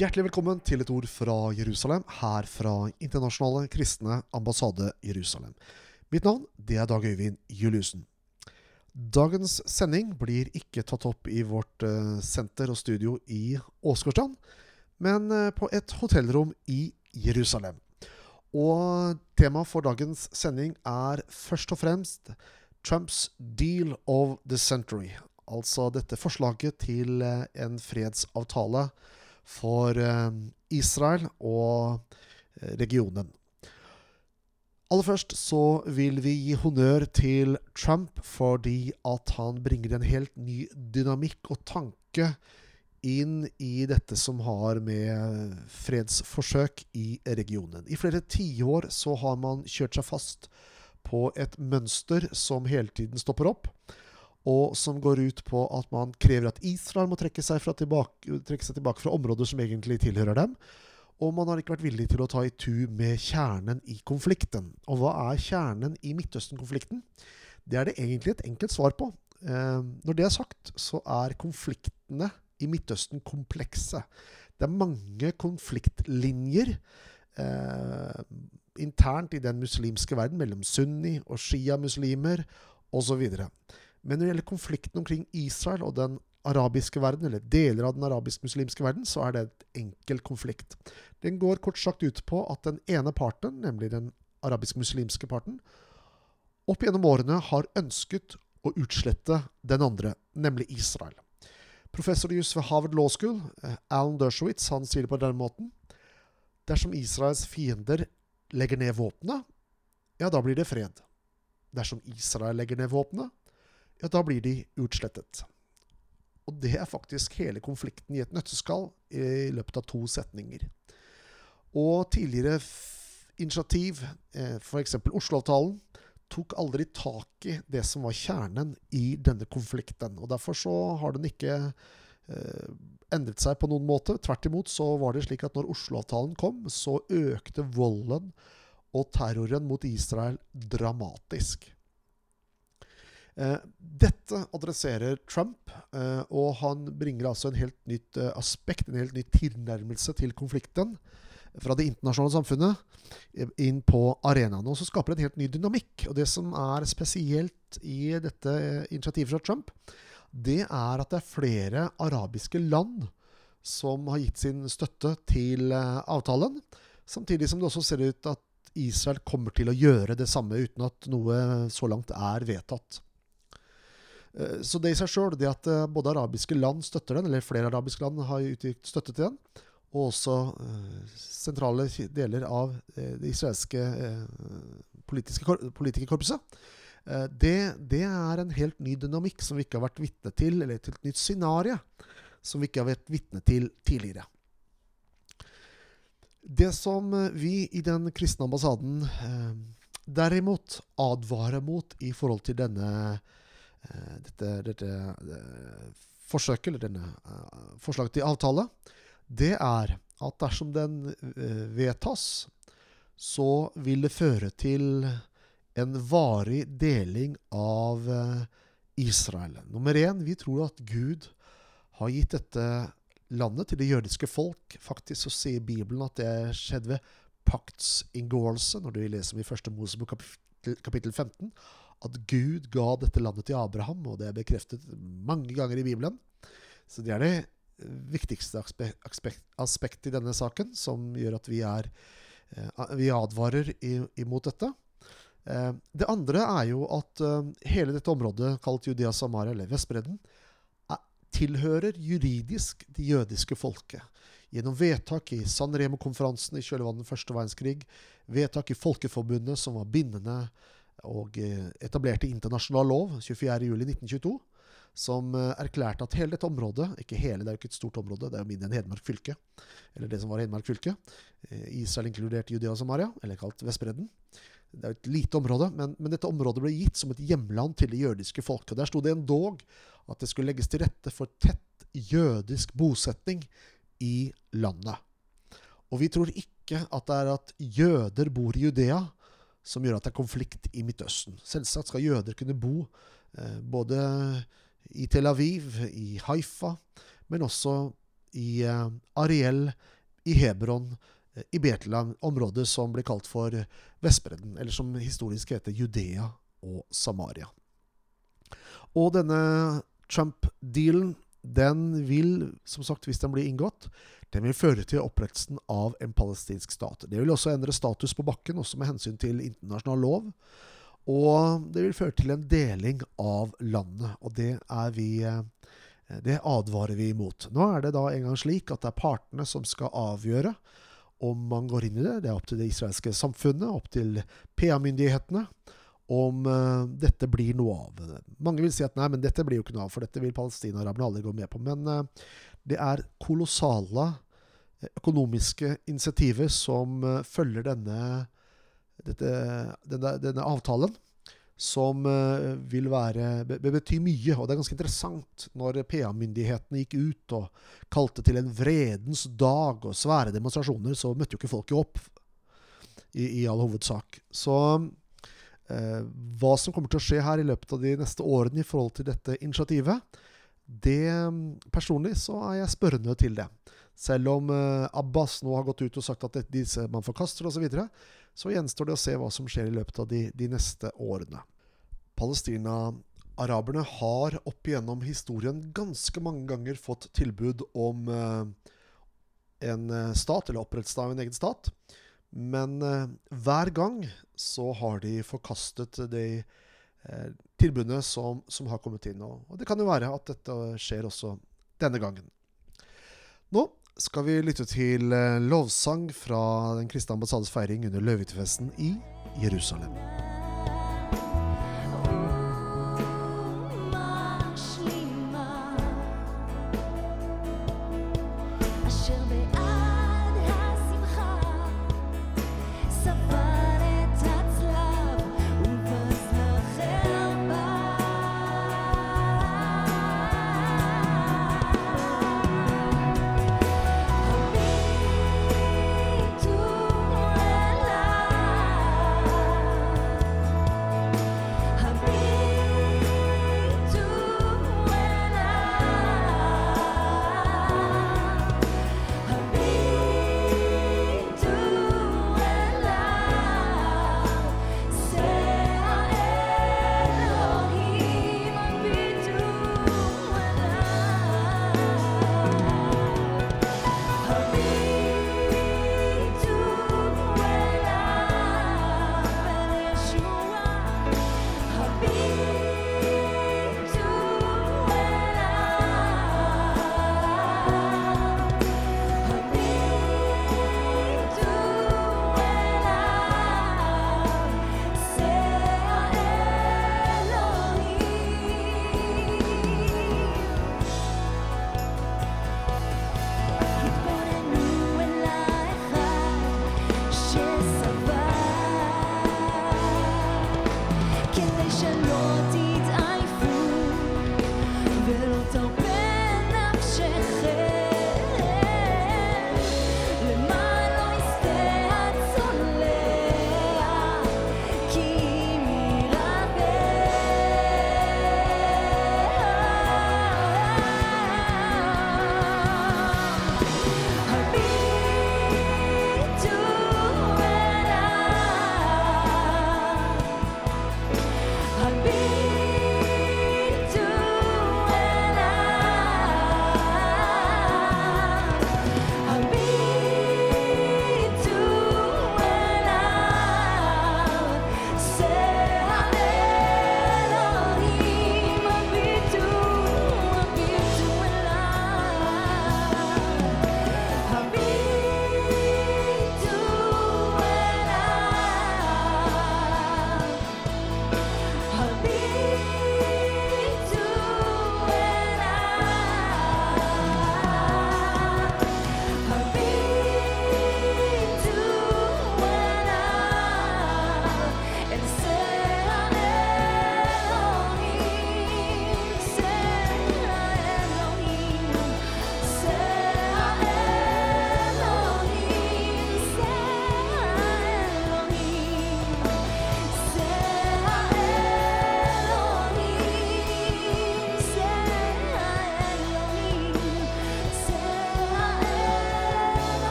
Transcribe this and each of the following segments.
Hjertelig velkommen til et ord fra Jerusalem, her fra Internasjonale kristne ambassade Jerusalem. Mitt navn det er Dag Øyvind Juliussen. Dagens sending blir ikke tatt opp i vårt eh, senter og studio i Åsgårdstrand, men eh, på et hotellrom i Jerusalem. Og temaet for dagens sending er først og fremst Trumps deal of the century. Altså dette forslaget til eh, en fredsavtale for eh, Israel og eh, regionen. Aller først så vil vi gi honnør til Trump fordi at han bringer en helt ny dynamikk og tanke inn i dette som har med fredsforsøk i regionen. I flere tiår så har man kjørt seg fast på et mønster som hele tiden stopper opp, og som går ut på at man krever at Israel må trekke seg, tilbake, trekke seg tilbake fra områder som egentlig tilhører dem. Og man har ikke vært villig til å ta i tu med kjernen i konflikten. Og hva er kjernen i Midtøsten-konflikten? Det er det egentlig et enkelt svar på. Eh, når det er sagt, så er konfliktene i Midtøsten komplekse. Det er mange konfliktlinjer eh, internt i den muslimske verden mellom sunni og shia-muslimer osv. Men når det gjelder konflikten omkring Israel og den arabiske verden, eller deler av den arabisk-muslimske verden, så er det et enkel konflikt. Den går kort sagt ut på at den ene parten, nemlig den arabisk-muslimske parten, opp gjennom årene har ønsket å utslette den andre, nemlig Israel. Professor Juss ved Harvard Law School, eh, Alan Dershowitz, han sier det på denne måten. Dersom Israels fiender legger ned våpenet, ja, da blir det fred. Dersom Israel legger ned våpenet, ja, da blir de utslettet. Og det er faktisk hele konflikten i et nøtteskall i løpet av to setninger. Og tidligere initiativ, eh, f.eks. Oslo-avtalen, tok aldri tak i det som var kjernen i denne konflikten. Og derfor så har den ikke eh, endret seg på noen måte. Tvert imot så var det slik at når Oslo-avtalen kom, så økte volden og terroren mot Israel dramatisk. Eh, dette adresserer Trump, eh, og han bringer altså en helt nytt eh, aspekt, en helt ny tilnærmelse til konflikten fra det internasjonale samfunnet inn på arenaen. Og så skaper det en helt ny dynamikk. Og det som er spesielt i dette initiativet fra Trump, det er at det er flere arabiske land som har gitt sin støtte til avtalen. Samtidig som det også ser ut at Israel kommer til å gjøre det samme uten at noe så langt er vedtatt. Eh, så det i seg sjøl, det at eh, både arabiske land støtter den, eller flere arabiske land har utgitt støtte til den, og også uh, sentrale deler av det israelske politikerkorpset, det, det, er en helt ny dynamikk som vi ikke har vært vitne til, eller et nytt scenario som vi ikke har vært vitne til tidligere. Det som vi i den kristne ambassaden derimot advarer mot i forhold til denne Eh, dette, dette det, forsøket, eller denne uh, forslaget til avtale, det er at dersom den uh, vedtas, så vil det føre til en varig deling av uh, Israel. Nummer én, vi tror at Gud har gitt dette landet til det jødiske folk. Faktisk så sier Bibelen at det skjedde ved paktsinngåelse, når du leser i første Mosebok kapittel 15 at Gud ga dette landet til Abraham, og det er bekreftet mange ganger i Bibelen. Så det er det viktigste aspektet i denne saken, som gjør at vi, er, eh, vi advarer imot dette. Eh, det andre er jo at eh, hele dette området, kalt Judea Samaria, eller Vestbredden, tilhører juridisk det jødiske folket. Gjennom vedtak i San Remo-konferansen i kjølvannet første verdenskrig, vedtak i Folkeforbundet som var bindende og eh, etablerte internasjonal lov 24.07.1922 som eh, erklærte at hele dette området Ikke hele, det er jo ikke et stort område, det er jo mindre enn Hedmark fylke. Eller det som var Hedmark fylke. Eh, Israel inkluderte Judea og Samaria, eller kalt Vestbredden. Det er jo et lite område, men, men, dette området ble gitt som et hjemland til det jødiske folket. Der sto det endog at det skulle legges til rette for tett jødisk bosetning i landet. Og vi tror ikke at det er at jøder bor i Judea, som gjør at det er konflikt i Midtøsten. Selvsagt skal jøder kunne bo eh, både i Tel Aviv, i Haifa, men også i eh, Ariel, i Hebron, eh, i Betlehem, området som blir kalt for Vestbredden, eller som historisk heter Judea og Samaria. Og denne Trump-dealen, den vil, som sagt, hvis den blir inngått, den vil føre til opprettelsen av en palestinsk stat. Det vil også endre status på bakken, også med hensyn til internasjonal lov. Og det vil føre til en deling av landet, og det er vi eh, det advarer vi imot. Nå er det da en gang slik at det er partene som skal avgjøre om man går inn i det. Det er opp til det israelske samfunnet, opp til PA-myndighetene, om uh, dette blir noe av. Mange vil si at nei, men dette blir jo ikke noe av, for dette vil palestinaraberne aldri gå med på. Men uh, det er kolossale økonomiske initiativer som uh, følger denne, dette, denne, denne avtalen som vil være, be, bety mye. Og det er ganske interessant når PA-myndighetene gikk ut og kalte til en vredens dag og svære demonstrasjoner, så møtte jo ikke folket opp i, i all hovedsak. Så hva som kommer til å skje her i løpet av de neste årene i forhold til dette initiativet, det Personlig så er jeg spørrende til det. Selv om uh, Abbas nå har gått ut og sagt at disse man forkaster osv., så, videre, så gjenstår det å se hva som skjer i løpet av de, de neste årene. Palestina-araberne har opp igjennom historien ganske mange ganger fått tilbud om uh, en eh, stat, eller opprettelse av en egen stat. Men uh, hver gang så har de forkastet de uh, tilbudene som, som, har kommet inn. Og, og det kan jo være at dette skjer også denne gangen. Nå skal vi lytte til lovsang fra Den kristne ambassades feiring under løvehyttefesten i Jerusalem. תרפה נפשכם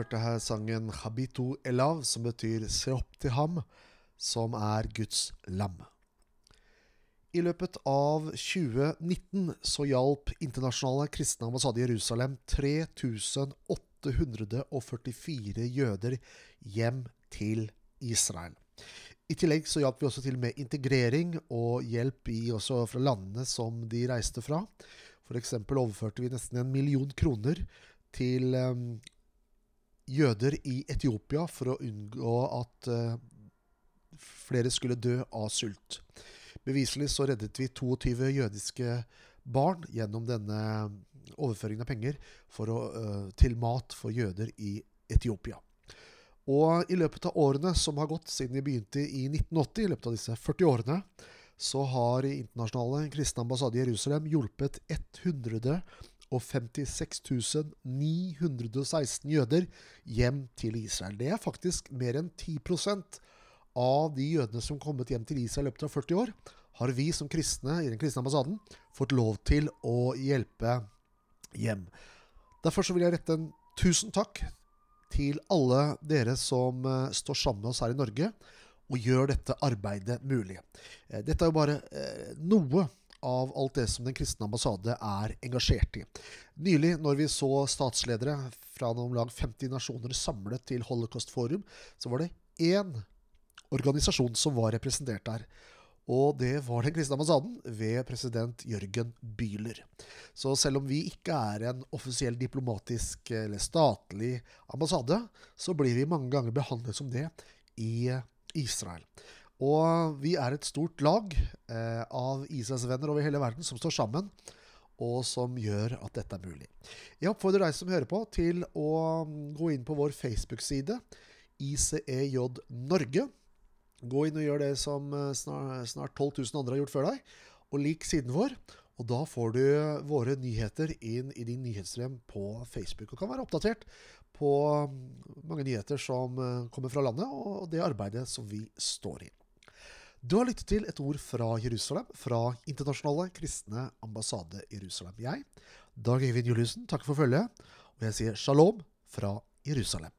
hørte her sangen 'Habitu Elav', som betyr 'se opp til ham', som er Guds lam. I løpet av 2019 så hjalp Internasjonale kristne ambassade i Jerusalem 3844 jøder hjem til Israel. I tillegg så hjalp vi også til med integrering og hjelp i, også fra landene som de reiste fra. F.eks. overførte vi nesten en million kroner til um, jøder i Etiopia for å unngå at uh, flere skulle dø av sult. Beviselig så reddet vi 22 jødiske barn gjennom denne overføringen av penger å, uh, til mat for jøder i Etiopia. Og i løpet av årene som har gått siden vi begynte i 1980, i løpet av disse 40 årene, så har Internasjonale kristne ambassade i Jerusalem hjulpet 156 916 jøder hjem til Israel. Det er faktisk mer enn 10% av de jødene som kommet hjem til Israel i løpet av 40 år, har vi som kristne i den kristne ambassaden fått lov til å hjelpe hjem. Derfor vil jeg rette en tusen takk til alle dere som eh, står sammen med oss her i Norge og gjør dette arbeidet mulig. Eh, dette er jo bare eh, noe av alt det som Den kristne ambassade er engasjert i. Nylig, når vi så statsledere fra om lag 50 nasjoner samlet til Holocaust Forum, så var det én organisasjon som var representert der. Og det var Den kristne ambassaden ved president Jørgen Bühler. Så selv om vi ikke er en offisiell diplomatisk eller statlig ambassade, så blir vi mange ganger behandlet som det i Israel. Og vi er et stort lag eh, av ISIS-venner over hele verden som står sammen, og som gjør at dette er mulig. Jeg oppfordrer deg som hører på, til å mm, gå inn på vår Facebook-side, ICEJ Norge. Gå inn og gjør det som eh, snart, snart 12 000 andre har gjort før deg, og lik siden vår. Og da får du våre nyheter inn i din nyhetsstrøm på Facebook, og kan være oppdatert på mm, mange nyheter som eh, kommer fra landet, og det arbeidet som vi står i. Du har lyttet til et ord fra Jerusalem, fra Internasjonale kristne ambassade Jerusalem. Jeg, Dag Øyvind Juliussen, takker for følget, og jeg sier shalom fra Jerusalem.